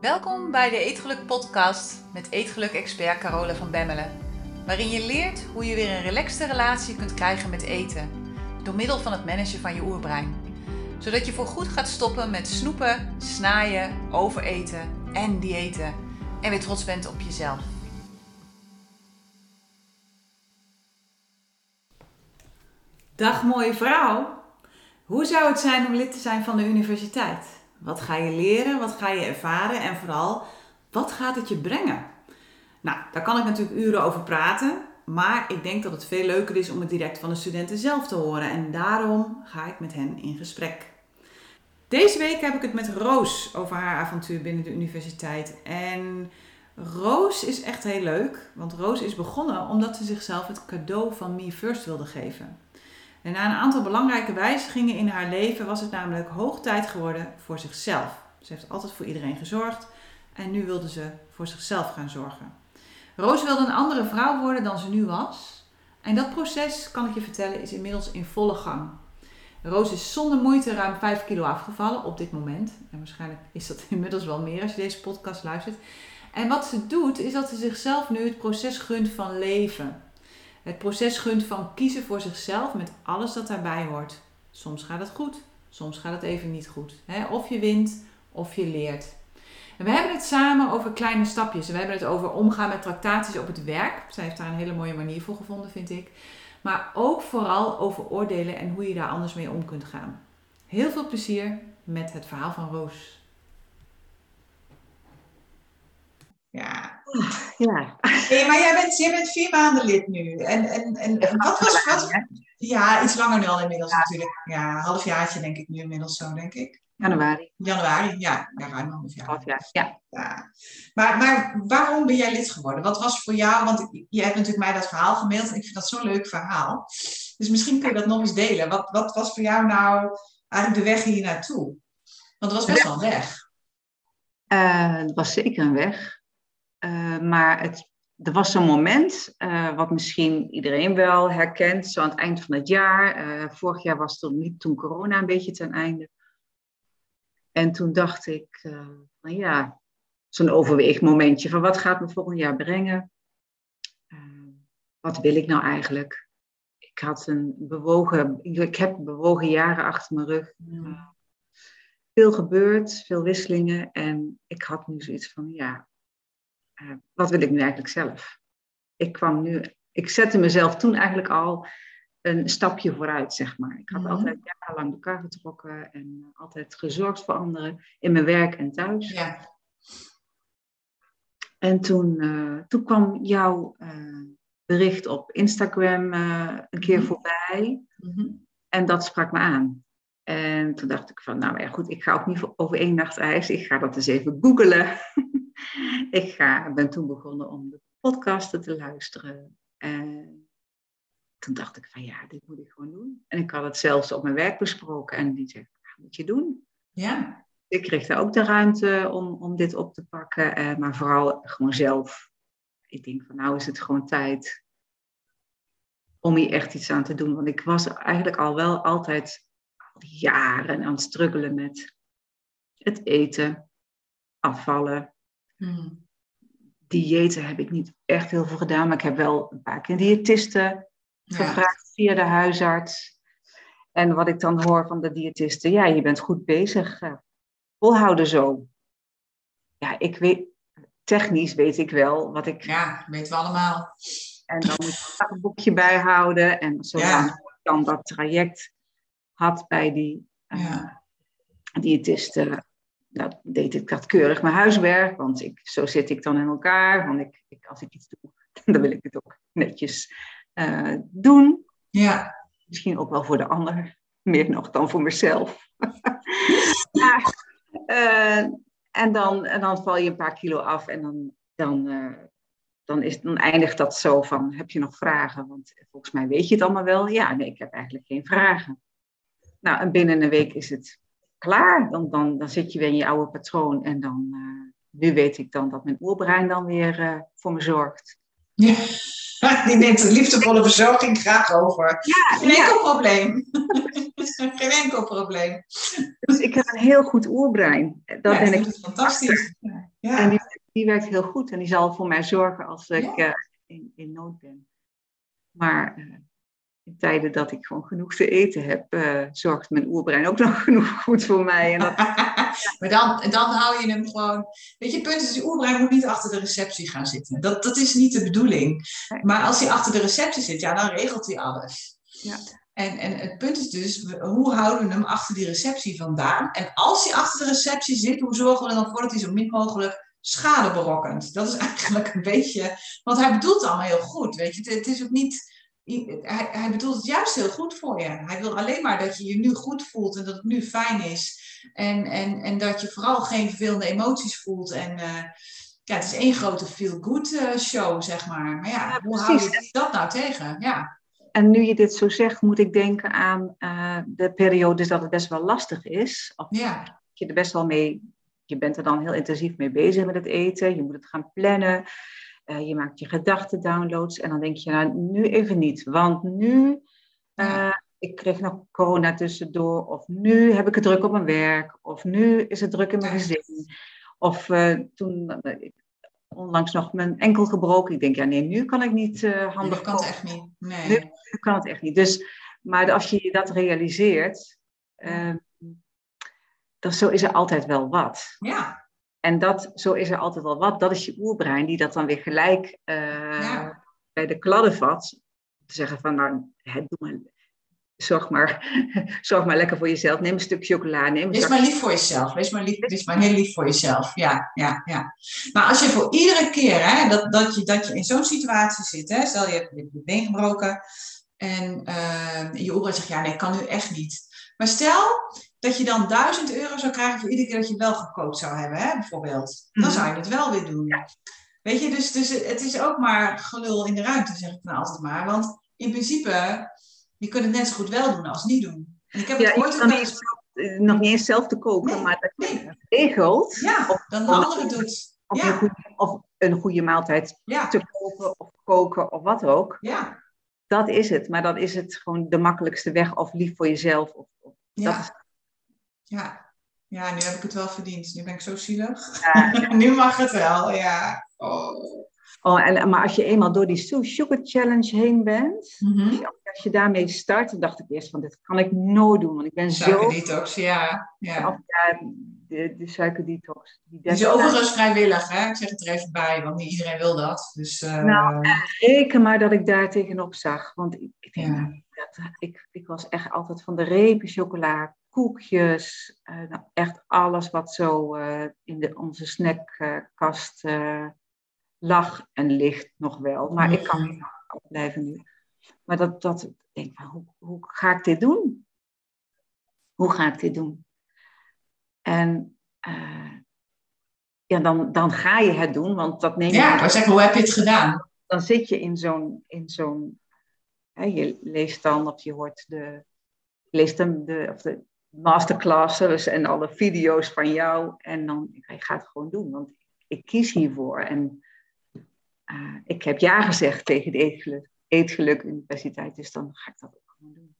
Welkom bij de Eetgeluk podcast met Eetgeluk-expert Carola van Bemmelen. Waarin je leert hoe je weer een relaxte relatie kunt krijgen met eten. Door middel van het managen van je oerbrein. Zodat je voorgoed gaat stoppen met snoepen, snaaien, overeten en diëten. En weer trots bent op jezelf. Dag mooie vrouw. Hoe zou het zijn om lid te zijn van de universiteit? Wat ga je leren? Wat ga je ervaren? En vooral, wat gaat het je brengen? Nou, daar kan ik natuurlijk uren over praten. Maar ik denk dat het veel leuker is om het direct van de studenten zelf te horen. En daarom ga ik met hen in gesprek. Deze week heb ik het met Roos over haar avontuur binnen de universiteit. En Roos is echt heel leuk. Want Roos is begonnen omdat ze zichzelf het cadeau van Me First wilde geven. En na een aantal belangrijke wijzigingen in haar leven was het namelijk hoog tijd geworden voor zichzelf. Ze heeft altijd voor iedereen gezorgd en nu wilde ze voor zichzelf gaan zorgen. Roos wilde een andere vrouw worden dan ze nu was. En dat proces, kan ik je vertellen, is inmiddels in volle gang. Roos is zonder moeite ruim 5 kilo afgevallen op dit moment. En waarschijnlijk is dat inmiddels wel meer als je deze podcast luistert. En wat ze doet, is dat ze zichzelf nu het proces gunt van leven. Het proces gunt van kiezen voor zichzelf met alles dat daarbij hoort. Soms gaat het goed, soms gaat het even niet goed. Of je wint of je leert. We hebben het samen over kleine stapjes. We hebben het over omgaan met tractaties op het werk. Zij heeft daar een hele mooie manier voor gevonden, vind ik. Maar ook vooral over oordelen en hoe je daar anders mee om kunt gaan. Heel veel plezier met het verhaal van Roos. Ja. ja. Hey, maar jij bent, jij bent vier maanden lid nu. En, en, en wat was... Wat, ja, iets langer nu al inmiddels natuurlijk. Ja, een halfjaartje denk ik nu inmiddels zo, denk ik. Januari. Januari, ja. Ja, ruim een half jaar. Half jaar, ja. ja. Maar, maar waarom ben jij lid geworden? Wat was voor jou... Want je hebt natuurlijk mij dat verhaal gemaild. En ik vind dat zo'n leuk verhaal. Dus misschien kun je dat nog eens delen. Wat, wat was voor jou nou eigenlijk de weg hier naartoe? Want het was best wel een weg. Uh, het was zeker een weg. Uh, maar het, er was zo'n moment, uh, wat misschien iedereen wel herkent, zo aan het eind van het jaar. Uh, vorig jaar was toen, liep toen corona een beetje ten einde. En toen dacht ik, van ja, zo'n overweegmomentje van wat gaat me volgend jaar brengen? wat wil ik nou eigenlijk? Ik had een bewogen, ik heb bewogen jaren achter mijn rug. Ja. Veel gebeurd, veel wisselingen. En ik had nu zoiets van, ja, uh, wat wil ik nu eigenlijk zelf? Ik kwam nu, ik zette mezelf toen eigenlijk al een stapje vooruit, zeg maar. Ik had mm -hmm. altijd jarenlang de kar getrokken en altijd gezorgd voor anderen in mijn werk en thuis. Ja. En toen, uh, toen kwam jouw uh, bericht op Instagram een keer mm -hmm. voorbij. Mm -hmm. En dat sprak me aan. En toen dacht ik van, nou ja goed, ik ga ook niet over één nacht ijs. Ik ga dat eens even googelen. ik ga, ben toen begonnen om de podcasten te luisteren. En toen dacht ik van ja, dit moet ik gewoon doen. En ik had het zelfs op mijn werk besproken. En die zei, dat moet je doen. Ja. Ik kreeg daar ook de ruimte om, om dit op te pakken. Eh, maar vooral gewoon zelf. Ik denk van nou is het gewoon tijd om hier echt iets aan te doen. Want ik was eigenlijk al wel altijd al jaren aan het struggelen met het eten, afvallen, Hmm. Diëten heb ik niet echt heel veel gedaan, maar ik heb wel een paar keer diëtisten gevraagd via de huisarts. En wat ik dan hoor van de diëtisten, ja, je bent goed bezig. volhouden zo. Ja, ik weet, technisch weet ik wel wat ik. Ja, weten we allemaal. En dan moet ik een boekje bijhouden. En zolang ja. dan dat traject had bij die uh, ja. diëtisten, nou, deed ik dat keurig mijn huiswerk, want ik, zo zit ik dan in elkaar. Want ik, ik, als ik iets doe, dan wil ik het ook netjes uh, doen. Ja. Misschien ook wel voor de ander, meer nog dan voor mezelf. maar, uh, en, dan, en dan val je een paar kilo af en dan, dan, uh, dan, is, dan eindigt dat zo van, heb je nog vragen? Want volgens mij weet je het allemaal wel. Ja, nee, ik heb eigenlijk geen vragen. Nou, en binnen een week is het klaar. Dan, dan, dan zit je weer in je oude patroon. En dan, uh, nu weet ik dan dat mijn oerbrein dan weer uh, voor me zorgt. Ja, die neemt de liefdevolle verzorging graag over. Ja, Geen enkel ja. probleem. Geen enkel probleem. Dus ik heb een heel goed oerbrein. Dat ja, ben ik. is fantastisch. Ja. En die, die werkt heel goed en die zal voor mij zorgen als ik uh, in, in nood ben. Maar in tijden dat ik gewoon genoeg te eten heb, uh, zorgt mijn oerbrein ook nog genoeg goed voor mij. En dat... maar dan, dan hou je hem gewoon. Weet je, het punt is, die oerbrein moet niet achter de receptie gaan zitten. Dat, dat is niet de bedoeling. Maar als hij achter de receptie zit, ja, dan regelt hij alles. Ja. En, en het punt is dus, hoe houden we hem achter die receptie vandaan? En als hij achter de receptie zit, hoe zorgen we er dan voor dat hij zo min mogelijk schade berokkent? Dat is eigenlijk een beetje, want hij bedoelt het allemaal heel goed, weet je. Het is ook niet, hij, hij bedoelt het juist heel goed voor je. Hij wil alleen maar dat je je nu goed voelt en dat het nu fijn is. En, en, en dat je vooral geen vervelende emoties voelt. En uh, ja, het is één grote feel-good uh, show, zeg maar. Maar ja, Ja, hoe hou je dat nou tegen? Ja. En nu je dit zo zegt, moet ik denken aan eh, de periodes dat het best wel lastig is. Of Ja. je er best wel mee, je bent er dan heel intensief mee bezig met het eten. Je moet het gaan plannen. Eh, je maakt je gedachten downloads. En dan denk je, nou, nu even niet. Want nu, Ja. ik kreeg nog corona tussendoor. Of nu heb ik het druk op mijn werk. Of nu is het druk in mijn gezin. Of eh, toen, ik- onlangs nog mijn enkel gebroken. Ik denk, ja nee, nu kan ik niet handig dat kan het echt niet. Nee. Nu kan het echt niet. Dus, maar als je dat realiseert, eh, dan zo is er altijd wel wat. Ja. En dat, zo is er altijd wel wat. Dat is je oerbrein die dat dan weer gelijk eh, Ja. bij de kladden vat. Te zeggen van, nou, hè, doe maar, zorg, maar, zorg maar lekker voor jezelf. Neem een stuk chocola, neem een Wees maar lief voor jezelf. Wees maar, lief, wees maar heel lief voor jezelf. Ja, ja, ja. Maar als je voor iedere keer hè, dat, dat, je, dat je in zo'n situatie zit, hè, stel je hebt je been gebroken en eh, je oerbrein zegt, ja nee, kan nu echt niet. Maar stel dat je dan 1000 euro zou krijgen voor iedere keer dat je wel gekookt zou hebben, hè, bijvoorbeeld. Dan Mhm. zou je het wel weer doen. Weet je, dus, dus het is ook maar gelul in de ruimte, zeg ik dan altijd maar. Want in principe, je kunt het net zo goed wel doen als niet doen. En ik heb het Ja, ooit eens eh, nog niet eens zelf te koken, Nee, maar dat je nee. regelt. Ja, Of- dan de andere doet. Of, Ja. een goede, of een goede maaltijd Ja, te kopen of koken of wat ook. ja, Dat is het. Maar dan is het gewoon de makkelijkste weg of lief voor jezelf. Of, of- dat is, Ja. ja, nu heb ik het wel verdiend. Nu ben ik zo zielig. Ja. nu mag het wel, ja. Oh. oh, en, maar als je eenmaal door die Sugar Challenge heen bent. Mhm. Als je daarmee start, dan dacht ik eerst van dit kan ik nooit doen. Want ik ben zo... Suikerdetox, ja. ja. Of, ja, de, de suikerdetox. Die Die is overigens vrijwillig, hè? Ik zeg het er even bij, want niet iedereen wil dat. Dus, eh, Nou, Reken maar dat ik daar tegenop zag. Want ik, ik, denk, Ja. dat, ik, ik was echt altijd van de repen chocola, koekjes. eh, nou, echt alles wat zo eh, in de, onze snackkast eh, lag en ligt nog wel. Maar ik kan Mhm. niet afblijven nu. Maar dat, dat ik denk van, hoe, hoe ga ik dit doen? Hoe ga ik dit doen? En ja, dan, dan ga je het doen, want dat neem je ja, maar zeg, hoe heb je het gedaan? dan zit je in zo'n, in zo'n hè, je leest dan of je hoort de, leest dan de, of de masterclasses en alle video's van jou en dan je gaat het gewoon doen, want ik kies hiervoor en eh, ik heb ja gezegd tegen de Eetgeluk, Eetgeluk Universiteit, dus dan ga ik dat ook gewoon doen.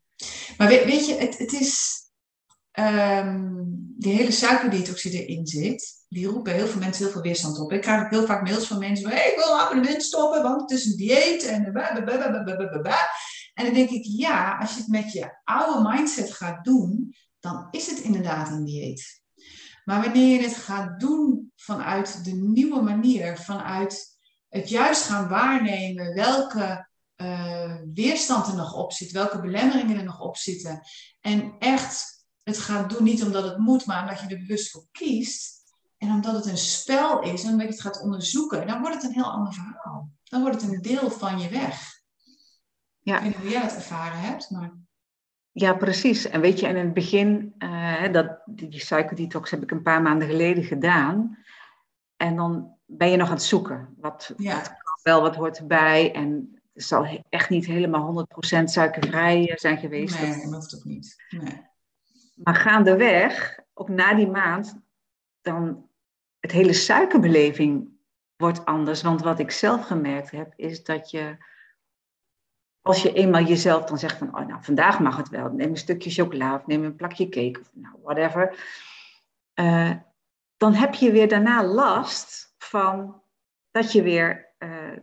Maar weet, je, het, is... ehm, die hele suikerdetox die erin zit, die roepen heel veel mensen heel veel weerstand op. Ik krijg heel vaak mails van mensen van, hey, ik wil nou de wind stoppen, want het is een dieet en ba. En dan denk ik, ja, als je het met je oude mindset gaat doen, dan is het inderdaad een dieet. Maar wanneer je het gaat doen vanuit de nieuwe manier, vanuit het juist gaan waarnemen welke eh, weerstand er nog op zit, welke belemmeringen er nog op zitten. En echt het gaat doen, niet omdat het moet, maar omdat je er bewust voor kiest. En omdat het een spel is en omdat je het gaat onderzoeken, dan wordt het een heel ander verhaal. Dan wordt het een deel van je weg. Ja. Ik weet niet hoe jij dat ervaren hebt, maar Ja, precies. En weet je, en in het begin, eh, dat, die, suikerdetox heb ik een paar maanden geleden gedaan. En dan ben je nog aan het zoeken. Wat, Ja. wat kan wel, wat hoort erbij. En het zal echt niet helemaal 100% suikervrij eh, zijn geweest. nee, dat hoeft ook niet. Nee. Maar gaandeweg, ook na die maand, dan het hele suikerbeleving wordt anders. Want wat ik zelf gemerkt heb, is dat je als je eenmaal jezelf dan zegt van, oh, nou, vandaag mag het wel. Neem een stukje chocola of neem een plakje cake of nou, whatever. Uh, dan heb je weer daarna last van dat je weer uh,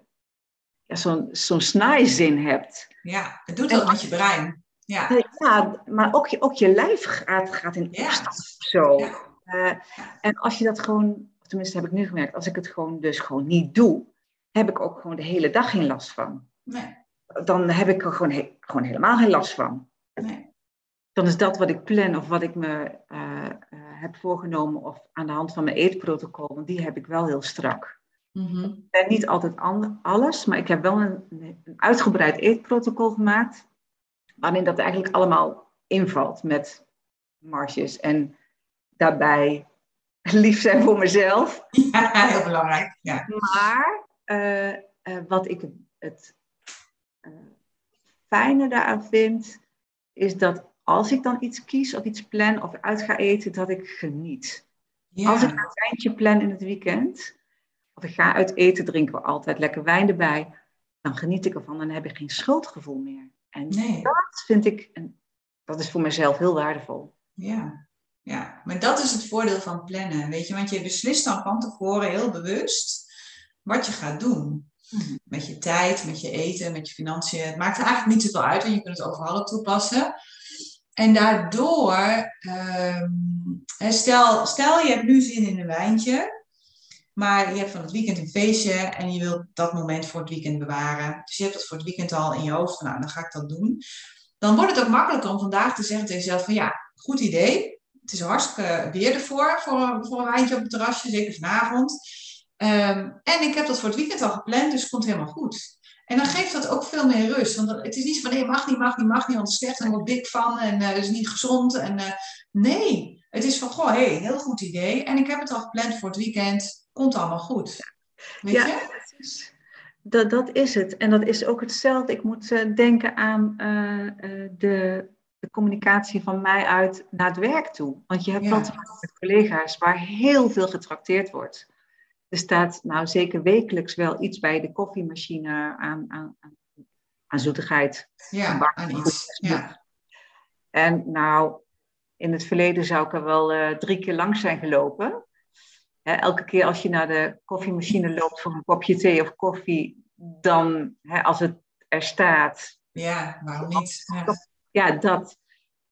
ja, zo'n zo'n snaaizin hebt. Ja, het doet wat met je brein. Ja, ja maar ook je, ook je lijf gaat, gaat in opstand zo. Ja. En als je dat gewoon, tenminste heb ik nu gemerkt, als ik het gewoon dus gewoon niet doe, heb ik ook gewoon de hele dag geen last van. Nee. Dan heb ik er gewoon, he gewoon helemaal geen last van. Nee. Dan is dat wat ik plan of wat ik me uh, uh, heb voorgenomen of aan de hand van mijn eetprotocol, want die heb ik wel heel strak. Mm -hmm. En niet altijd alles, maar ik heb wel een, een uitgebreid eetprotocol gemaakt, waarin dat eigenlijk allemaal invalt met marges en daarbij lief zijn voor mezelf. Ja, heel belangrijk. Ja. Maar uh, uh, wat ik het fijne daaraan vind, is dat als ik dan iets kies of iets plan of uit ga eten, dat ik geniet. Ja. Als ik een wijntje plan in het weekend, of ik ga uit eten, drinken we altijd lekker wijn erbij, dan geniet ik ervan, dan heb ik geen schuldgevoel meer. En Nee. dat vind ik, een, dat is voor mezelf heel waardevol. Ja. ja, maar dat is het voordeel van plannen, weet je. Want je beslist dan van tevoren heel bewust wat je gaat doen. Met je tijd, met je eten, met je financiën. Het maakt eigenlijk niet zoveel uit, want je kunt het overal op toepassen. En daardoor, ehm, stel, stel je hebt nu zin in een wijntje, maar je hebt van het weekend een feestje en je wilt dat moment voor het weekend bewaren. Dus je hebt dat voor het weekend al in je hoofd van, nou, dan ga ik dat doen. Dan wordt het ook makkelijker om vandaag te zeggen tegen jezelf van, ja, goed idee. Het is hartstikke weer ervoor, voor, voor een wijntje op het terrasje, zeker vanavond. Ehm, en ik heb dat voor het weekend al gepland, dus het komt helemaal goed. En dan geeft dat ook veel meer rust. Want het is niet van nee, mag niet, mag niet, mag niet, want het is slecht en ik word dik van en het is niet gezond. En, eh, nee, het is van goh, hey, heel goed idee. En ik heb het al gepland voor het weekend, komt allemaal goed. Weet Ja. je? Dat is, dat, dat is het. En dat is ook hetzelfde. Ik moet eh, denken aan de, de communicatie van mij uit naar het werk toe. Want je hebt Ja. wat met collega's waar heel veel getrakteerd wordt. Er staat nou zeker wekelijks wel iets bij de koffiemachine aan, aan, aan, aan zoetigheid. Ja, aan iets. Ja. En nou, in het verleden zou ik er wel eh, drie keer langs zijn gelopen. Hè, elke keer als je naar de koffiemachine loopt voor een kopje thee of koffie, dan hè, als het er staat, ja, waarom niet? Ja. ja, dat.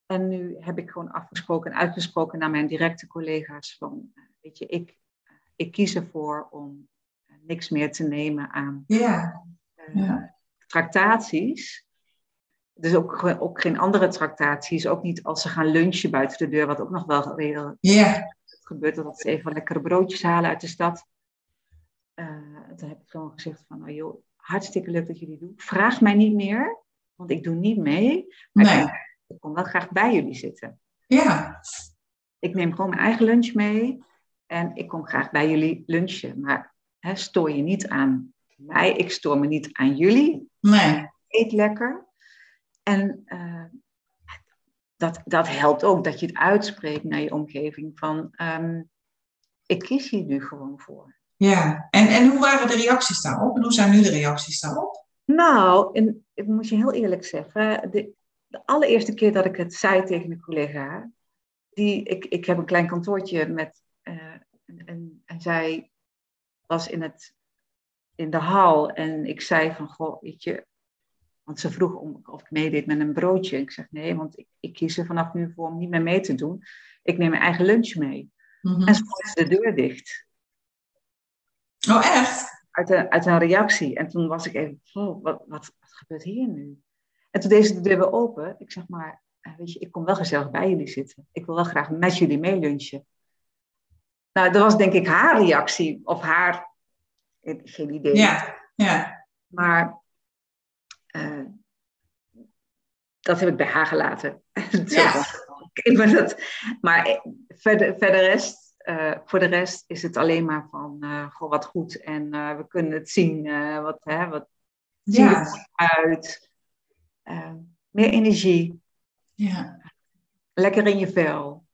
En nu heb ik gewoon afgesproken en uitgesproken naar mijn directe collega's van, eh, weet je, ik, ik kies ervoor om eh, niks meer te nemen aan Ja. eh, Ja. tractaties. Dus ook, ook geen andere tractaties. Ook niet als ze gaan lunchen buiten de deur, wat ook nog wel redelijk gebeurt. Dat ze even lekkere broodjes halen uit de stad. Eh toen heb ik gewoon gezegd van, nou joh, hartstikke leuk dat jullie doen. Vraag mij niet meer, want ik doe niet mee. Maar Nee. ik, ik kom wel graag bij jullie zitten. Ja. Ik neem gewoon mijn eigen lunch mee. En ik kom graag bij jullie lunchen. Maar hè, stoor je niet aan mij. Ik stoor me niet aan jullie. Nee. eet lekker. En eh, dat, dat helpt ook dat je het uitspreekt naar je omgeving van ehm, ik kies hier nu gewoon voor. Ja. En, en hoe waren de reacties daarop? En hoe zijn nu de reacties daarop? Nou, en ik moet je heel eerlijk zeggen, de, de allereerste keer dat ik het zei tegen een collega, die, ik, ik heb een klein kantoortje met, en, en, en zij was in, het, in de hal en ik zei van, goh, weet je, want ze vroeg om, of ik meedeed met een broodje. Ik zeg nee, want ik, ik kies er vanaf nu voor om niet meer mee te doen. Ik neem mijn eigen lunch mee. Mhm. En ze gooide de deur dicht. Oh, echt? uit een, uit een reactie. En toen was ik even, oh, wat, wat, wat gebeurt hier nu? En toen deed ze de deur weer open. Ik zeg maar, eh, weet je, ik kom wel gezellig bij jullie zitten. Ik wil wel graag met jullie meelunchen. Nou, dat was denk ik haar reactie. Of haar, geen idee. Ja. Ja. Maar eh, dat heb ik bij haar gelaten. Ja. ik ben dat, maar eh, verder, verder rest, eh, voor de rest is het alleen maar van, eh goh, wat goed. En we kunnen het zien, wat, hè, wat ziet Ja. er goed uit. Meer energie, ja. lekker in je vel.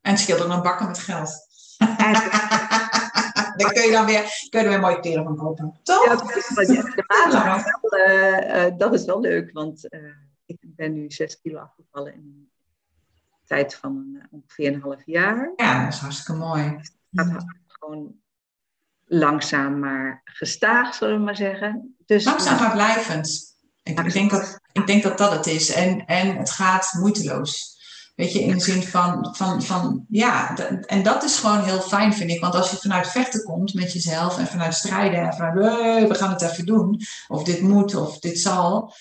En scheelt ook nog bakken met geld. Daar kun je dan weer, kun je weer mooie kleren van kopen. Toch? Ja, de maat uh, uh, dat is wel leuk, want uh, ik ben nu 6 kilo afgevallen in een tijd van ongeveer een half jaar. Ja, dat is hartstikke mooi. Het gaat gewoon langzaam maar gestaag, zullen we maar zeggen. Dus, langzaam maar blijvend. Ik, ik, denk dat, ik denk dat dat het is. En, en het gaat moeiteloos. Weet je, in de zin van, van, van ja, en dat is gewoon heel fijn, vind ik. Want als je vanuit vechten komt met jezelf en vanuit strijden en we gaan het even doen, of dit moet, of dit zal,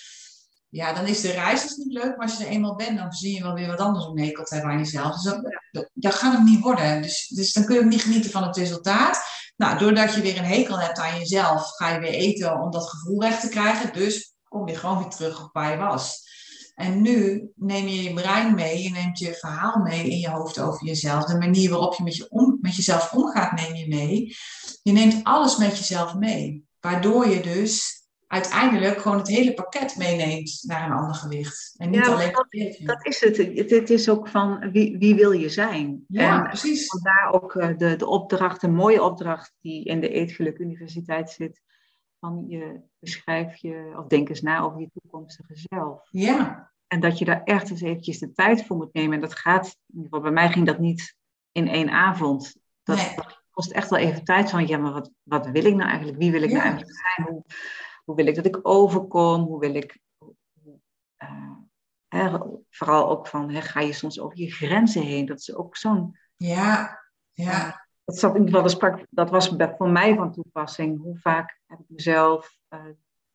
ja, dan is de reis dus niet leuk. Maar als je er eenmaal bent, dan zie je wel weer wat anders om hekel te hebben aan jezelf. Dus dat, gaat het niet worden. Dus, dus dan kun je ook niet genieten van het resultaat. Nou, doordat je weer een hekel hebt aan jezelf, ga je weer eten om dat gevoel weg te krijgen. Dus kom je gewoon weer terug op waar je was. En nu neem je je brein mee, je neemt je verhaal mee in je hoofd over jezelf. De manier waarop je met, je om, met jezelf omgaat, neem je mee. Je neemt alles met jezelf mee. Waardoor je dus uiteindelijk gewoon het hele pakket meeneemt naar een ander gewicht. En niet alleen dat, dat is het. Het is ook van wie, wie wil je zijn? Ja, en precies. Vandaar ook eh, de, de opdracht, een mooie opdracht die in de Eetgeluk Universiteit zit. Van je beschrijf je, of denk eens na over je toekomstige zelf. Ja. En dat je daar echt eens eventjes de tijd voor moet nemen. En dat gaat, in ieder geval bij mij ging dat niet in één avond. Dat, kost echt wel even tijd van, ja, maar wat, wat wil ik nou eigenlijk? Wie wil ik nou eigenlijk zijn? Hoe, hoe wil ik dat ik overkom? Hoe wil ik... Uh, hè, vooral ook van, hè, ga je soms over je grenzen heen? Dat is ook zo'n... Ja, ja dat, zat in ieder geval, dat was voor mij van toepassing. Hoe vaak heb ik mezelf uh,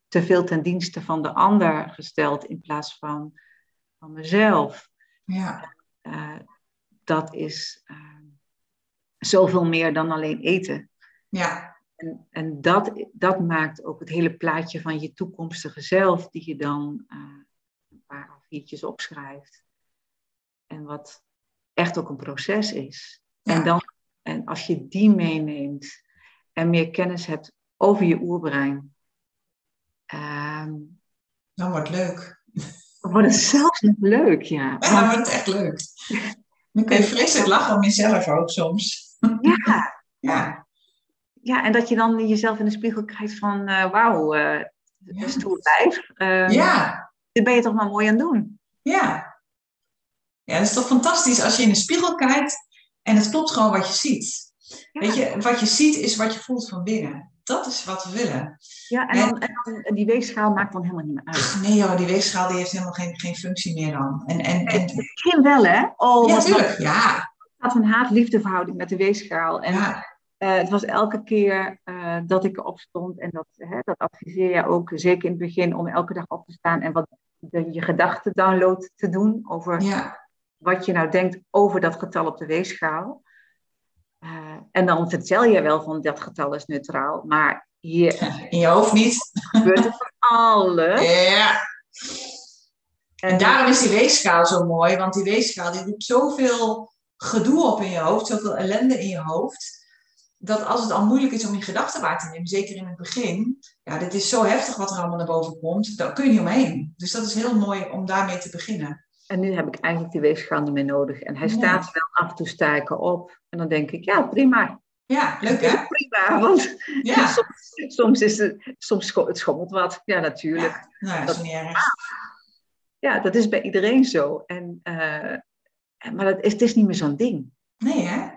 te veel ten dienste van de ander gesteld in plaats van, van mezelf? Ja. Uh, dat is uh, zoveel meer dan alleen eten. Ja. En, en dat, dat maakt ook het hele plaatje van je toekomstige zelf, die je dan een paar A4'tjes opschrijft. En wat echt ook een proces is. Ja. En dan als je die meeneemt en meer kennis hebt over je oerbrein. Um, dan wordt het leuk. Dan wordt het zelfs nog leuk, ja. Ja, dan wordt het echt leuk. Dan kun je vreselijk lachen om jezelf ook soms. Ja. ja. Ja, en dat je dan jezelf in de spiegel krijgt van, uh, wauw, uh, ja. stoer lijf. Um, ja. Dit ben je toch maar mooi aan het doen. Ja. Ja, dat is toch fantastisch als je in de spiegel kijkt en het klopt gewoon wat je ziet. Weet je, wat je ziet is wat je voelt van binnen. Dat is wat we willen. Ja, en, dan, en die weegschaal maakt dan helemaal niet meer uit. Nee joh, die weegschaal die heeft helemaal geen, geen functie meer dan. En, en, en... Het begin wel hè? Oh, ja, natuurlijk. Ja. Het had een haat-liefde verhouding met de weegschaal. En ja. uh, het was elke keer uh, dat ik erop stond. En dat, hè, dat adviseer je ook, zeker in het begin, om elke dag op te staan. En wat de, je gedachten download te doen over... Ja wat je nou denkt over dat getal op de weegschaal. Uh, en dan vertel je wel van dat getal is neutraal, maar hier in je hoofd niet. gebeurt er van alles. Ja. En, en daarom is die weegschaal zo mooi, want die weegschaal die doet zoveel gedoe op in je hoofd, zoveel ellende in je hoofd, dat als het al moeilijk is om je gedachten waar te nemen, zeker in het begin, ja, dit is zo heftig wat er allemaal naar boven komt, daar kun je niet omheen. Dus dat is heel mooi om daarmee te beginnen. En nu heb ik eigenlijk die weegschaal niet meer nodig. En hij staat wel af en toe stijken op. En dan denk ik, ja, prima. Ja, leuk hè? Prima, want ja. soms, soms, is het, soms het schommelt wat. Ja, natuurlijk. Ja, nou, dat is niet erg. Ja, dat is bij iedereen zo. En, uh, maar het is, het is niet meer zo'n ding. Nee hè?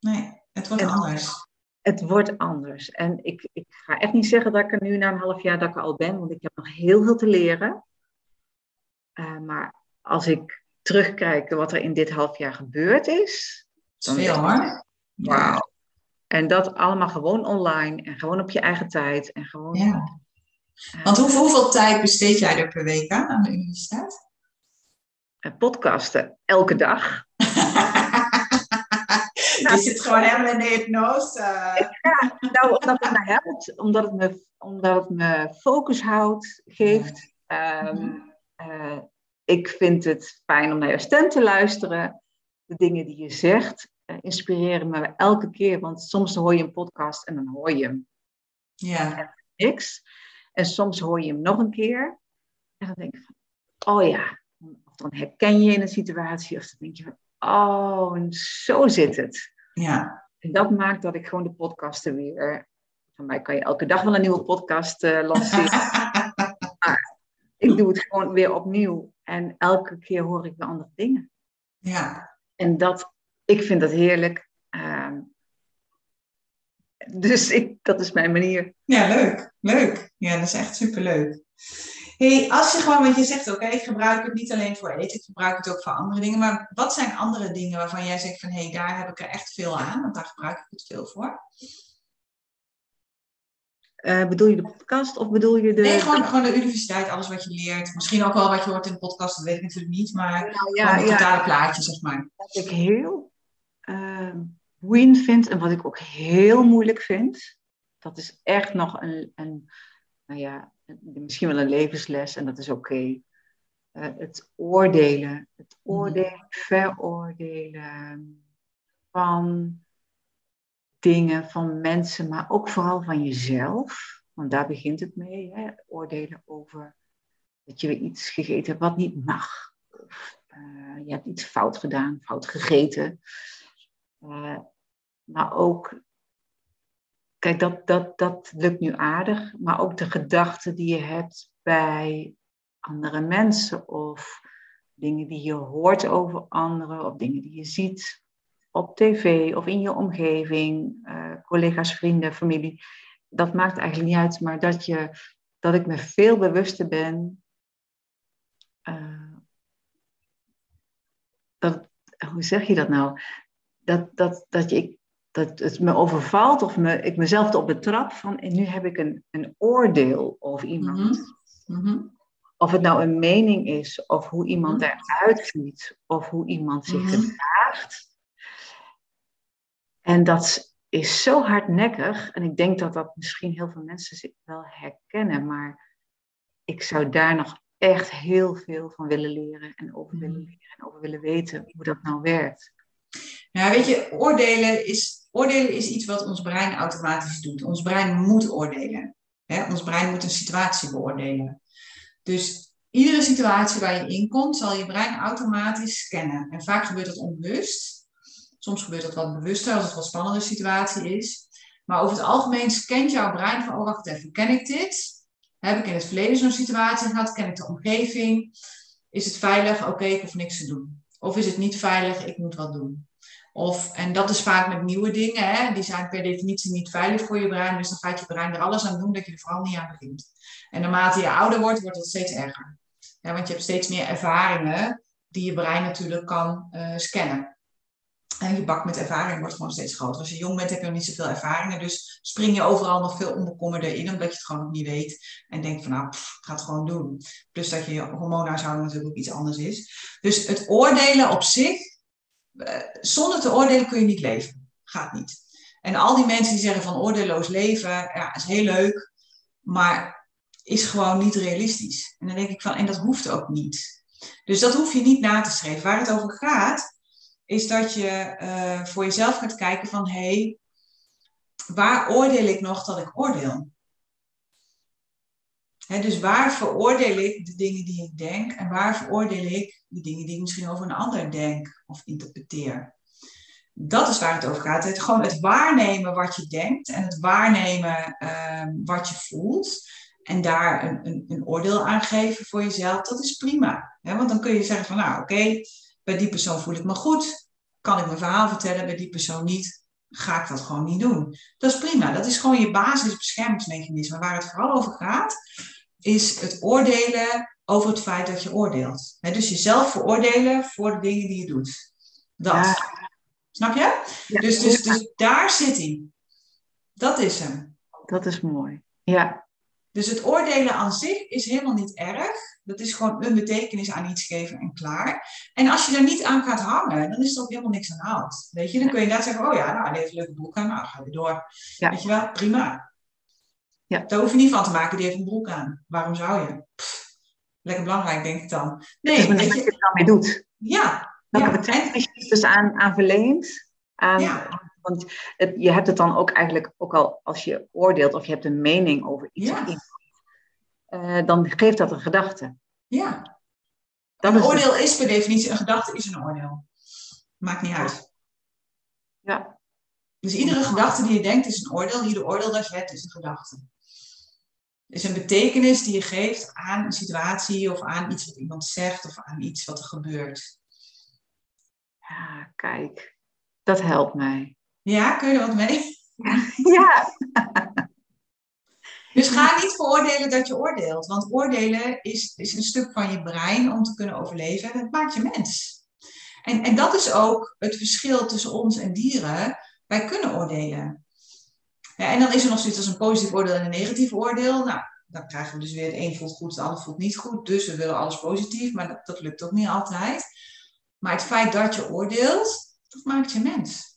Nee, het wordt en, anders. Het wordt anders. En ik, ik ga echt niet zeggen dat ik er nu na een half jaar dat ik er al ben. Want ik heb nog heel veel te leren. Uh, maar als ik terugkijk wat er in dit half jaar gebeurd is. Dan veel hoor. Wauw. En dat allemaal gewoon online en gewoon op je eigen tijd. En gewoon, ja. Want hoeveel, hoeveel tijd besteed jij er per week aan aan de universiteit? Podcasten, elke dag. Je zit gewoon helemaal in de hypnose. Ja, nou, omdat het me helpt, omdat het me, omdat het me focus houdt, geeft. Um, uh, ik vind het fijn om naar je stem te luisteren. De dingen die je zegt uh, inspireren me elke keer. Want soms hoor je een podcast en dan hoor je hem. Ja. niks. En soms hoor je hem nog een keer. En dan denk je van, oh ja. Of dan herken je in een situatie. Of dan denk je van, oh, zo zit het. Ja. En dat maakt dat ik gewoon de podcasten weer. Van mij kan je elke dag wel een nieuwe podcast uh, lanceren. maar ik doe het gewoon weer opnieuw. En elke keer hoor ik weer andere dingen. Ja. En dat, ik vind dat heerlijk. Ehm, dus ik, dat is mijn manier. Ja, leuk. Leuk. Ja, dat is echt superleuk. Hey, als je gewoon, want je zegt oké, ik gebruik het niet alleen voor eten, ik gebruik het ook voor andere dingen. Maar wat zijn andere dingen waarvan jij zegt van hé, hey, daar heb ik er echt veel aan, want daar gebruik ik het veel voor? Uh, bedoel je de podcast of bedoel je de... Nee, gewoon, gewoon de universiteit, alles wat je leert. Misschien ook wel wat je hoort in de podcast, dat weet ik natuurlijk niet. Maar nou, ja, het totale plaatje, zeg maar. Wat ik heel uh, boeiend vind en wat ik ook heel moeilijk vind... Dat is echt nog een, een nou ja, misschien wel een levensles en dat is oké. Okay. Uh, het oordelen, het mhm. oordelen, veroordelen van dingen, van mensen, maar ook vooral van jezelf. Want daar begint het mee, hè? oordelen over dat je weer iets gegeten hebt wat niet mag. Of uh, je hebt iets fout gedaan, fout gegeten. Uh, maar ook Kijk, dat, dat, dat lukt nu aardig, maar ook de gedachten die je hebt bij andere mensen of dingen die je hoort over anderen of dingen die je ziet op tv of in je omgeving, uh, collega's, vrienden, familie. Dat maakt eigenlijk niet uit, maar dat, je, dat ik me veel bewuster ben. Uh, dat, hoe zeg je dat nou? Dat, dat, dat je, dat het me overvalt of me, ik mezelf erop betrap van en nu heb ik een, een oordeel over iemand. Mhm. Mhm. Of het nou een mening is, of hoe iemand mhm. eruit ziet, of hoe iemand zich gedraagt. En dat is zo hardnekkig. En ik denk dat dat misschien heel veel mensen zich wel herkennen. Maar ik zou daar nog echt heel veel van willen leren en over willen leren en over willen weten hoe dat nou werkt. Ja, weet je, oordelen is Oordelen is iets wat ons brein automatisch doet. Ons brein moet oordelen. Ons brein moet een situatie beoordelen. Dus iedere situatie waar je in komt, zal je brein automatisch scannen. En vaak gebeurt dat onbewust. Soms gebeurt dat wat bewuster als het wat spannende situatie is. Maar over het algemeen scant jouw brein van, oh wacht even, ken ik dit? Heb ik in het verleden zo'n situatie gehad? Ken ik de omgeving? Is het veilig? Oké, ik hoef niks te doen. Of is het niet veilig? Ik moet wat doen. Of, en dat is vaak met nieuwe dingen, hè, die zijn per definitie niet veilig voor je brein. Dus dan gaat je brein er alles aan doen dat je er vooral niet aan begint. En naarmate je ouder wordt, wordt het steeds erger. Want je hebt steeds meer ervaringen die je brein natuurlijk kan uh, scannen. En je bak met ervaring wordt gewoon steeds groter. Als je jong bent heb je nog niet zoveel ervaringen. Dus spring je overal nog veel onbekommerder in, omdat je het gewoon nog niet weet. En denkt van nou, pff, ga het gewoon doen. Plus dat je hormoonhuishouding natuurlijk ook iets anders is. Dus het oordelen op zich eh, zonder te oordelen kun je niet leven. Gaat niet. En al die mensen die zeggen van oordeelloos leven, ja, is heel leuk, maar is gewoon niet realistisch. En dan denk ik van, en dat hoeft ook niet. Dus dat hoef je niet na te schrijven. Waar het over gaat, is dat je uh, voor jezelf gaat kijken van, hé, hey, waar oordeel ik nog dat ik oordeel? dus waar veroordeel ik de dingen die ik denk en waar veroordeel ik de dingen die ik misschien over een ander denk of interpreteer? Dat is waar het over gaat. Het, gewoon het waarnemen wat je denkt en het waarnemen uh, wat je voelt en daar een, een, een, oordeel aan geven voor jezelf, dat is prima. want dan kun je zeggen van nou oké, bij die persoon voel ik me goed, kan ik mijn verhaal vertellen, bij die persoon niet, ga ik dat gewoon niet doen. Dat is prima. Dat is gewoon je basisbeschermingsmechanisme. Waar het vooral over gaat, is het oordelen over het feit dat je oordeelt. dus jezelf veroordelen voor de dingen die je doet. Dat. Snap je? dus, dus, dus daar zit hij. Dat is hem. Dat is mooi. Ja. Dus het oordelen aan zich is helemaal niet erg. Dat is gewoon een betekenis aan iets geven en klaar. En als je er niet aan gaat hangen, dan is er ook helemaal niks aan de hand. Weet je, dan kun je inderdaad zeggen, oh ja, nou, die heeft een leuke broek aan, nou, ga weer door. Weet je wel, prima. Ja. Daar hoef je niet van te maken, die heeft een broek aan. Waarom zou je? lekker belangrijk, denk ik dan. Nee, dat je, je het dan mee doet. Ja. Welke ja. betekenis je dus aan, aan verleent. Aan, ja. Want het, je hebt het dan ook eigenlijk, ook al als je oordeelt of je hebt een mening over iets, ja. Uh, dan geeft dat een gedachte. Ja. een oordeel is per definitie, een gedachte is een oordeel. Maakt niet uit. Ja. Dus iedere gedachte die je denkt is een oordeel. Ieder oordeel dat je hebt is een gedachte. Is een betekenis die je geeft aan een situatie of aan iets wat iemand zegt of aan iets wat er gebeurt. Ja, kijk, dat helpt mij. Ja, kun je er wat mee? Ja. Dus ga niet veroordelen dat je oordeelt. Want oordelen is, is een stuk van je brein om te kunnen overleven. En het maakt je mens. En, en dat is ook het verschil tussen ons en dieren. Wij kunnen oordelen. Ja, en dan is er nog zoiets als een positief oordeel en een negatief oordeel. Nou, dan krijgen we dus weer het een voelt goed, het ander voelt niet goed. Dus we willen alles positief, maar dat, dat lukt ook niet altijd. Maar het feit dat je oordeelt, dat maakt je mens.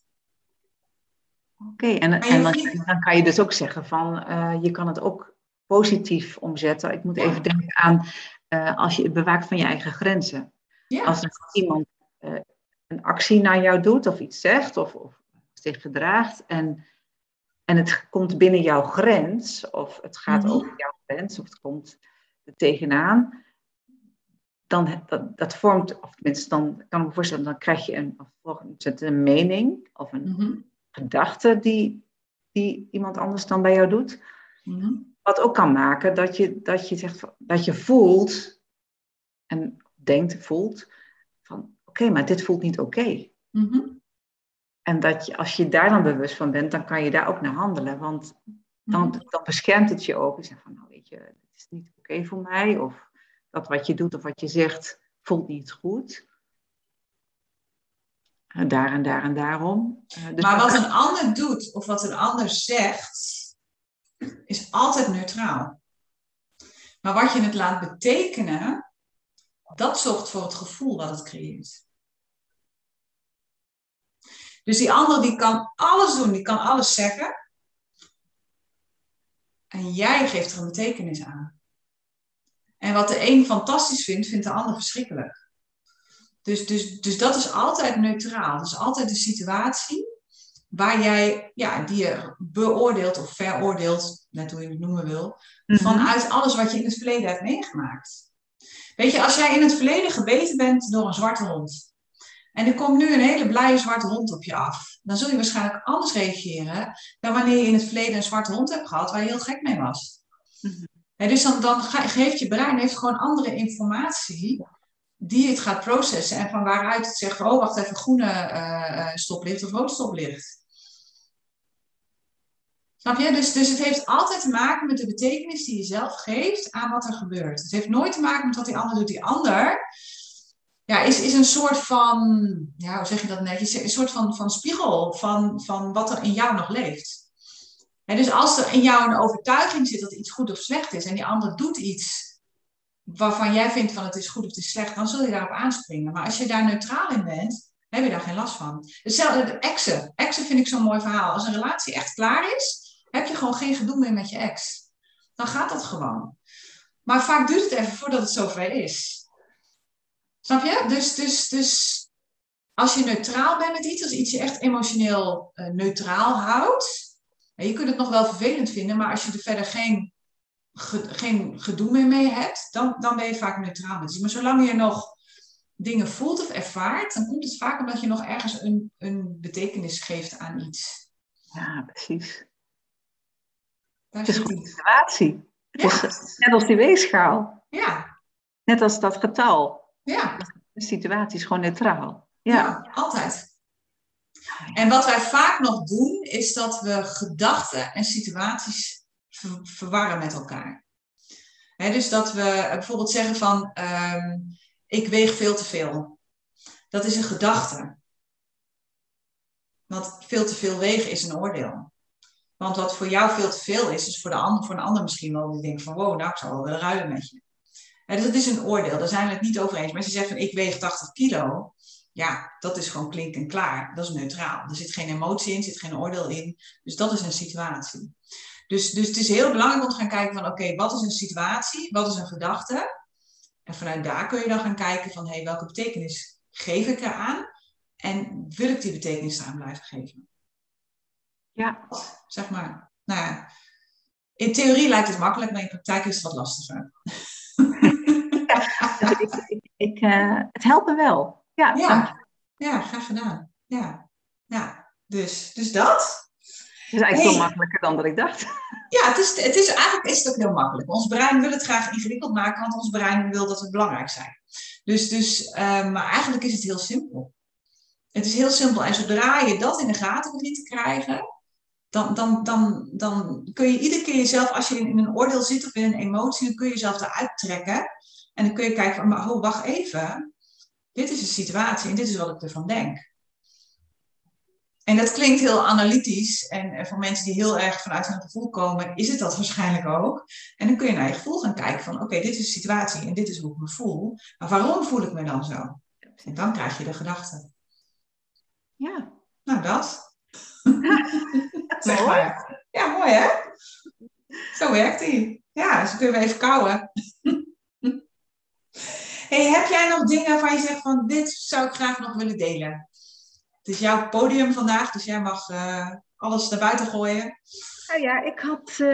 Oké, en, dan, dan kan je dus ook zeggen van, eh, je kan het ook positief omzetten. Ik moet even denken aan eh, als je het bewaakt van je eigen grenzen. Ja, Als er iemand eh, een actie naar jou doet of iets zegt of, of zich gedraagt en, en het komt binnen jouw grens of het gaat Mhm. over jouw grens of het komt er tegenaan, dan dat, dat vormt, of tenminste dan kan ik me voorstellen, dan krijg je een, volgens een mening of een Mhm, gedachte die, die iemand anders dan bij jou doet. mhm. Wat ook kan maken dat je, dat je, zegt, dat je voelt en denkt, voelt van oké, maar dit voelt niet oké. Mhm. En dat je, als je daar dan bewust van bent, dan kan je daar ook naar handelen. Want dan, Mhm. dan beschermt het je ook. Je zegt van, nou weet je, dit is niet oké voor mij. Of dat wat je doet of wat je zegt, voelt niet goed. Eh, Daar en daar en daarom. Eh, dus Maar wat een ander doet of wat een ander zegt, is altijd neutraal. Maar wat je het laat betekenen, dat zorgt voor het gevoel wat het creëert. Dus die ander die kan alles doen, die kan alles zeggen. En jij geeft er een betekenis aan. En wat de een fantastisch vindt, vindt de ander verschrikkelijk. Dus, dus, dus dat is altijd neutraal. Dat is altijd de situatie waar jij, ja, die je beoordeelt of veroordeelt, net hoe je het noemen wil, Mhm. vanuit alles wat je in het verleden hebt meegemaakt. Weet je, als jij in het verleden gebeten bent door een zwarte hond en er komt nu een hele blije zwarte hond op je af, dan zul je waarschijnlijk anders reageren dan wanneer je in het verleden een zwarte hond hebt gehad waar je heel gek mee was. Mhm. Dus dan, dan geeft je brein heeft gewoon andere informatie die het gaat processen en van waaruit het zegt, oh wacht even, groene eh, stoplicht of rood stoplicht. Snap je? Dus, dus het heeft altijd te maken met de betekenis die je zelf geeft aan wat er gebeurt. Het heeft nooit te maken met wat die ander doet. Die ander ja, is, is een soort van, hoe zeg je dat netjes? Een soort van, van spiegel van, van wat er in jou nog leeft. Hè, dus als er in jou een overtuiging zit dat iets goed of slecht is en die ander doet iets waarvan jij vindt van het is goed of het is slecht, dan zul je daarop aanspringen. Maar als je daar neutraal in bent, heb je daar geen last van. Hetzelfde, de exen. Exen vind ik zo'n mooi verhaal. Als een relatie echt klaar is, heb je gewoon geen gedoe meer met je ex. Dan gaat dat gewoon. Maar vaak duurt het even voordat het zover is. Snap je? Dus, dus, dus als je neutraal bent met iets, als iets je echt emotioneel eh, neutraal houdt, je kunt het nog wel vervelend vinden, maar als je er verder geen, ge- geen gedoe meer mee hebt, dan, dan ben je vaak neutraal iets. Maar zolang je nog dingen voelt of ervaart, dan komt het vaak omdat je nog ergens een, een betekenis geeft aan iets. Ja, precies. Daar Het is gewoon situatie. Het Ja, is net als die weegschaal. ja, Net als dat getal. ja. De situatie is gewoon neutraal. Ja. Ja, altijd. En wat wij vaak nog doen, is dat we gedachten en situaties ver- verwarren met elkaar. Dus dat we bijvoorbeeld zeggen van, ehm, ik weeg veel te veel. Dat is een gedachte. Want veel te veel wegen is een oordeel. Want wat voor jou veel te veel is, is voor, de ander, voor een ander misschien wel die denkt van, wow, nou, ik zou wel willen ruilen met je. Dus dat is een oordeel, daar zijn we het niet over eens. Maar als je zegt van, ik weeg 80 kilo, ja, dat is gewoon klink en klaar. Dat is neutraal. Er zit geen emotie in, er zit geen oordeel in. Dus dat is een situatie. Dus, dus het is heel belangrijk om te gaan kijken van, oké, wat is een situatie? Wat is een gedachte? En vanuit daar kun je dan gaan kijken van, hé, hey, welke betekenis geef ik eraan? En wil ik die betekenis eraan blijven geven? Ja. Zeg maar. Nou ja, in theorie lijkt het makkelijk, maar in praktijk is het wat lastiger. Dus ik, ik, ik, eh, het helpt me wel. Ja, Ja, ja graag gedaan. Ja, ja. Dus, dus dat. Het is eigenlijk veel makkelijker dan dat ik dacht. Ja, het is, het is, eigenlijk is het ook heel makkelijk. Ons brein wil het graag ingewikkeld maken, want ons brein wil dat we belangrijk zijn. Dus, dus, eh, maar eigenlijk is het heel simpel. Het is heel simpel. En zodra je dat in de gaten begint te krijgen, dan, dan, dan, dan kun je iedere keer jezelf, als je in een oordeel zit of in een emotie, dan kun je jezelf eruit trekken. En dan kun je kijken van, maar, oh, wacht even. Dit is de situatie en dit is wat ik ervan denk. En dat klinkt heel analytisch. En eh, voor mensen die heel erg vanuit hun gevoel komen, is het dat waarschijnlijk ook. En dan kun je naar je gevoel gaan kijken van, oké, dit is de situatie en dit is hoe ik me voel. Maar waarom voel ik me dan zo? En dan krijg je de gedachte. Ja. Nou, dat. zeg maar. Ja, mooi hè? Zo werkt die. Ja, dus kunnen we even kouwen. hey, heb jij nog dingen waarvan je zegt van, dit zou ik graag nog willen delen? Het is jouw podium vandaag, dus jij mag eh, alles naar buiten gooien. Nou ja, ik had eh,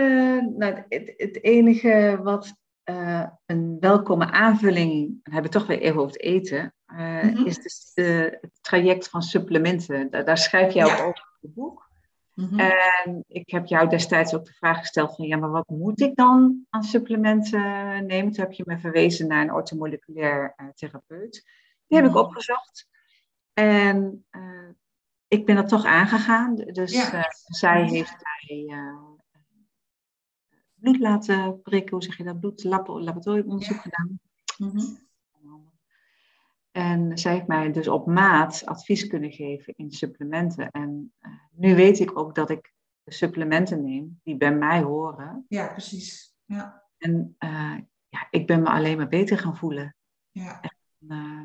nou, het, het enige wat eh, een welkome aanvulling, hebben we het toch weer even over het eten, Mhm. is dus de, het traject van supplementen. Daar, daar schrijf jij Ja. ook over in het boek. Mhm. En ik heb jou destijds ook de vraag gesteld van, ja, maar wat moet ik dan aan supplementen nemen? Toen heb je me verwezen naar een orthomoleculair eh, therapeut. Die heb ik Mhm. opgezocht. En eh, ik ben er toch aangegaan. Dus Ja. eh, zij heeft mij eh, bloed laten prikken, hoe zeg je dat? Bloed, labo- laboratoriumonderzoek Ja. gedaan. Mhm. En zij heeft mij dus op maat advies kunnen geven in supplementen. En nu weet ik ook dat ik de supplementen neem die bij mij horen. Ja, precies. Ja, En ja, ik ben me alleen maar beter gaan voelen. ja. Eh,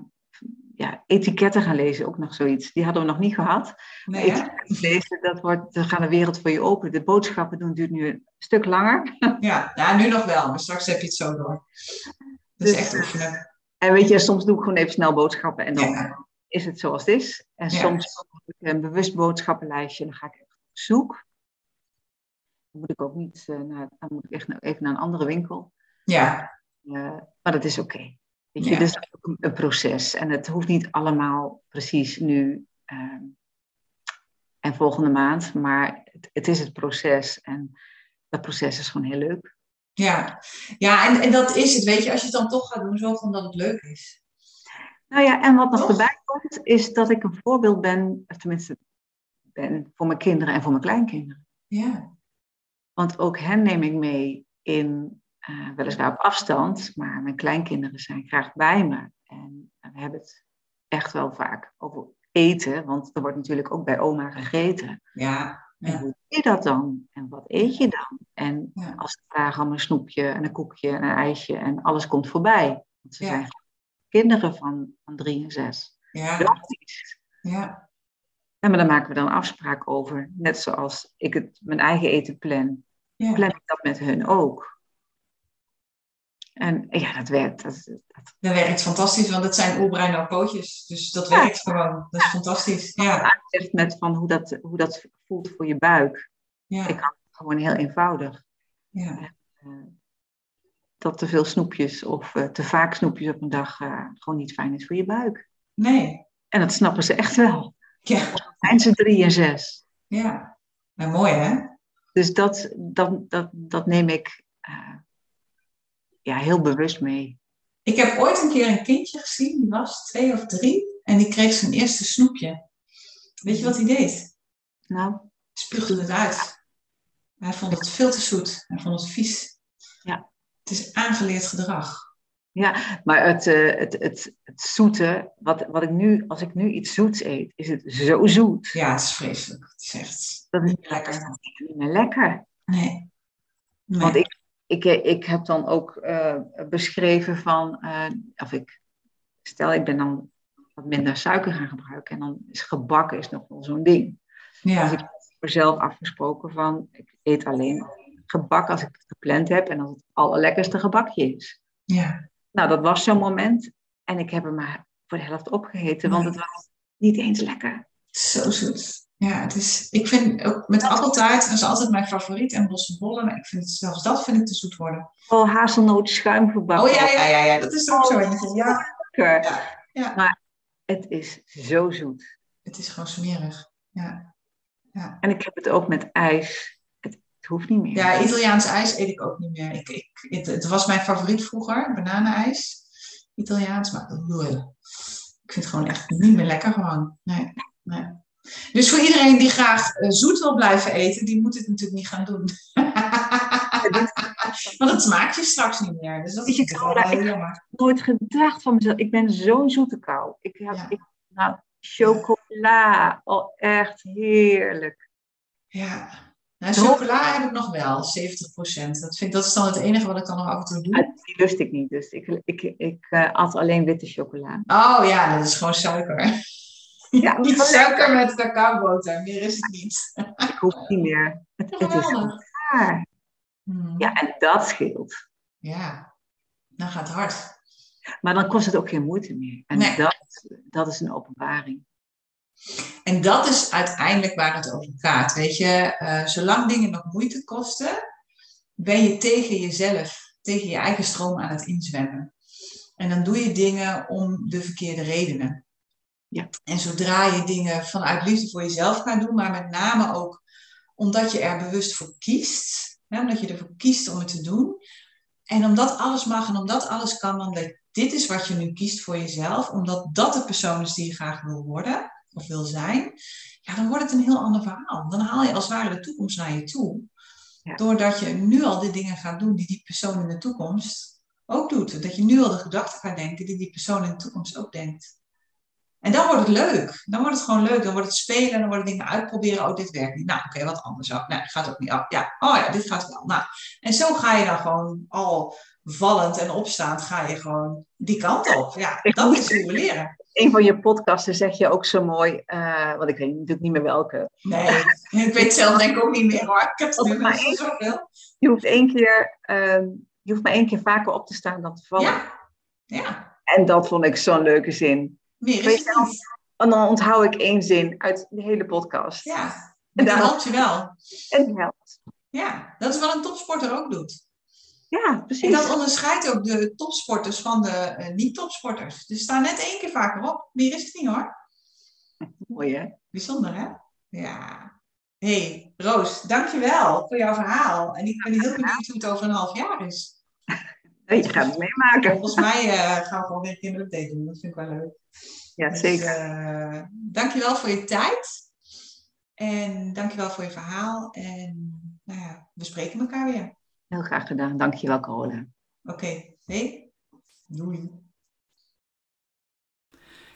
ja, etiketten gaan lezen, ook nog zoiets. Die hadden we nog niet gehad. Nee, etiketten lezen, dat wordt, dan gaat de wereld voor je open. De boodschappen doen duurt nu een stuk langer. Ja. ja, nu nog wel, maar straks heb je het zo door. Dat is Dus, echt eh, oefenen. En weet je, soms doe ik gewoon even snel boodschappen en dan Ja. is het zoals het is. En Ja. soms heb ik een bewust boodschappenlijstje en dan ga ik echt op zoek. Dan moet ik ook niet, eh, naar, dan moet ik echt naar- even naar een andere winkel. Ja, Eh, maar dat is oké. Weet je, Ja. dus dat is ook een, proces. En het hoeft niet allemaal precies nu ehm, en volgende maand, maar het, het is het proces. En dat proces is gewoon heel leuk. ja. ja en, en dat is het, weet je, als je het dan toch gaat doen, zorg omdat het leuk is. Nou ja, en wat nog Toch? erbij komt, is dat ik een voorbeeld ben, of tenminste ben, voor mijn kinderen en voor mijn kleinkinderen. Ja, Want ook hen neem ik mee in, eh, weliswaar op afstand, maar mijn kleinkinderen zijn graag bij me. En we hebben het echt wel vaak over eten, want er wordt natuurlijk ook bij oma gegeten. ja, En hoe doe je dat dan? En wat eet je dan? En Ja. als ze vragen om een snoepje en een koekje en een ijsje en alles komt voorbij. Want ze Ja. zijn kinderen van, van drie en zes. ja, Praktisch. ja. Ja, maar daar maken we dan afspraak over. Net zoals ik het, mijn eigen eten plan, ja. plan ik dat met hun ook. En ja, dat werkt. Dat, dat, Dat werkt fantastisch, want het zijn oerbrein pootjes. Dus dat Ja. werkt gewoon. Dat is fantastisch. Ja, aangeeft met van hoe dat, hoe dat voelt voor je buik. ja, Ik hou het gewoon heel eenvoudig. ja. Eh, dat te veel snoepjes of eh, te vaak snoepjes op een dag eh, gewoon niet fijn is voor je buik. Nee. En dat snappen ze echt wel. Ja, Zijn ze drie en zes. ja. Nou, mooi hè? Dus dat, dat, dat, dat neem ik ja, heel bewust mee. Ik heb ooit een keer een kindje gezien, die was twee of drie. En die kreeg zijn eerste snoepje. Weet je wat hij deed? Nou, Spuugde het uit. Hij vond het veel te zoet. Hij vond het vies. Ja. Het is aangeleerd gedrag. ja, maar het, eh, het, het, het zoete, wat, wat ik nu, als ik nu iets zoets eet, is het zo zoet. Ja, het is vreselijk. Het is echt Dat is niet lekker. niet meer lekker. Nee. nee. Want ik, ik, ik heb dan ook eh, beschreven van, eh, of ik, stel ik ben dan wat minder suiker gaan gebruiken en dan is gebak is nog wel zo'n ding. Dus ja. ik heb voor mezelf afgesproken van, ik eet alleen gebak als ik het gepland heb en als het allerlekkerste gebakje is. ja. Nou, dat was zo'n moment en ik heb hem maar voor de helft opgegeten, want het was niet eens lekker. Zo zoet. Ja, het is, ik vind ook met appeltaart, dat is altijd mijn favoriet. En bosse bollen, maar ik vind het, zelfs dat vind ik te zoet worden. Oh, hazelnoot schuimgebakken. Oh ja, ja, ja, ja, dat is er ook zo eentje. Ja. Ja, ja. Maar het is zo zoet. het is gewoon smerig. Ja. Ja. En ik heb het ook met ijs. Het, het hoeft niet meer. Ja, Italiaans ijs eet ik ook niet meer. Ik, ik, het, het was mijn favoriet vroeger, bananenijs. Italiaans, maar ik vind het gewoon echt niet meer lekker gewoon. Nee, nee. Dus voor iedereen die graag eh, zoet wil blijven eten, die moet het natuurlijk niet gaan doen. Want het smaakt je straks niet meer. Dus dat is je, natuurlijk wel heel jammer. nooit gedacht van mezelf. Ik ben zo'n zoete kou. Ik heb Ja. ik, nou, chocola. Oh, echt heerlijk. Ja. Nou, chocola heb ik nog wel, 70%. Dat, vind, dat is dan het enige wat ik dan nog af en toe doe. Maar Die lust ik niet. Dus ik, ik, ik eh, at alleen witte chocola. Oh ja, dat is gewoon suiker. Ja, Niet suiker met cacaoboter, meer is het niet. Ik hoef niet meer. Het, is klaar. Hmm. Ja, en dat scheelt. Ja, dan gaat het hard. Maar dan kost het ook geen moeite meer. En Nee. dat, dat is een openbaring. En dat is uiteindelijk waar het over gaat. Weet je, Eh, zolang dingen nog moeite kosten, ben je tegen jezelf, tegen je eigen stroom aan het inzwemmen. En dan doe je dingen om de verkeerde redenen. Ja. En zodra je dingen vanuit liefde voor jezelf gaat doen, maar met name ook omdat je er bewust voor kiest, hè, omdat je ervoor kiest om het te doen. En omdat alles mag en omdat alles kan, omdat dit is wat je nu kiest voor jezelf, omdat dat de persoon is die je graag wil worden of wil zijn, ja, dan wordt het een heel ander verhaal. Dan haal je als het ware de toekomst naar je toe. Ja. Doordat je nu al de dingen gaat doen die die persoon in de toekomst ook doet. Dat je nu al de gedachten gaat denken die die persoon in de toekomst ook denkt. En dan wordt het leuk. Dan wordt het gewoon leuk. Dan wordt het spelen. Dan worden dingen uitproberen. Oh, dit werkt niet. Nou, oké, wat anders. Oh, nee, gaat ook niet. Oh, ja. oh ja, dit gaat wel. Nou, en zo ga je dan gewoon al vallend en opstaand ga je gewoon die kant op. Ja, dat moet is hoe we leren. Een van je podcasten zeg je ook zo mooi, eh, want ik weet natuurlijk niet meer welke. Nee, ik weet zelf denk ik ook niet meer hoor. Ik heb het nu maar één- zoveel. Je hoeft één keer, ehm, je hoeft maar één keer vaker op te staan dan te vallen. Ja, ja. En dat vond ik zo'n leuke zin. Meer is het. En dan onthoud ik één zin uit de hele podcast. Ja, En en dat helpt je wel. En helpt. Ja, dat is wat een topsporter ook doet. Ja, En precies. dat onderscheidt ook de topsporters van de eh, niet-topsporters. Dus staan net één keer vaker op. Meer is het niet hoor. Mooi hè? Bijzonder hè? Ja. hey, Roos, dankjewel voor jouw verhaal. En ik ben heel benieuwd hoe het over een half jaar is. Je gaat het meemaken. Volgens mij eh, gaan we gewoon weer een keer een update doen. Dat vind ik wel leuk. Ja, Dus, zeker. eh, dankjewel voor je tijd. En dankjewel voor je verhaal. En nou ja, we spreken elkaar weer. Heel graag gedaan. Dankjewel, Carola. Oké, hey, doei.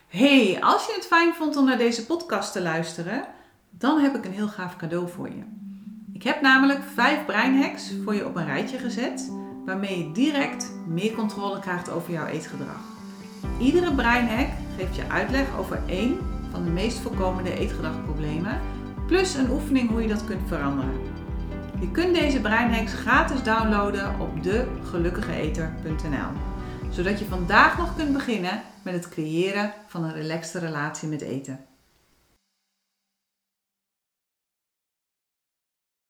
Hey, als je het fijn vond om naar deze podcast te luisteren, dan heb ik een heel gaaf cadeau voor je. Ik heb namelijk vijf breinhacks voor je op een rijtje gezet, waarmee je direct meer controle krijgt over jouw eetgedrag. Iedere breinhack geeft je uitleg over één van de meest voorkomende eetgedragproblemen, plus een oefening hoe je dat kunt veranderen. Je kunt deze breinhacks gratis downloaden op degelukkigeeter.nl zodat je vandaag nog kunt beginnen met het creëren van een relaxte relatie met eten.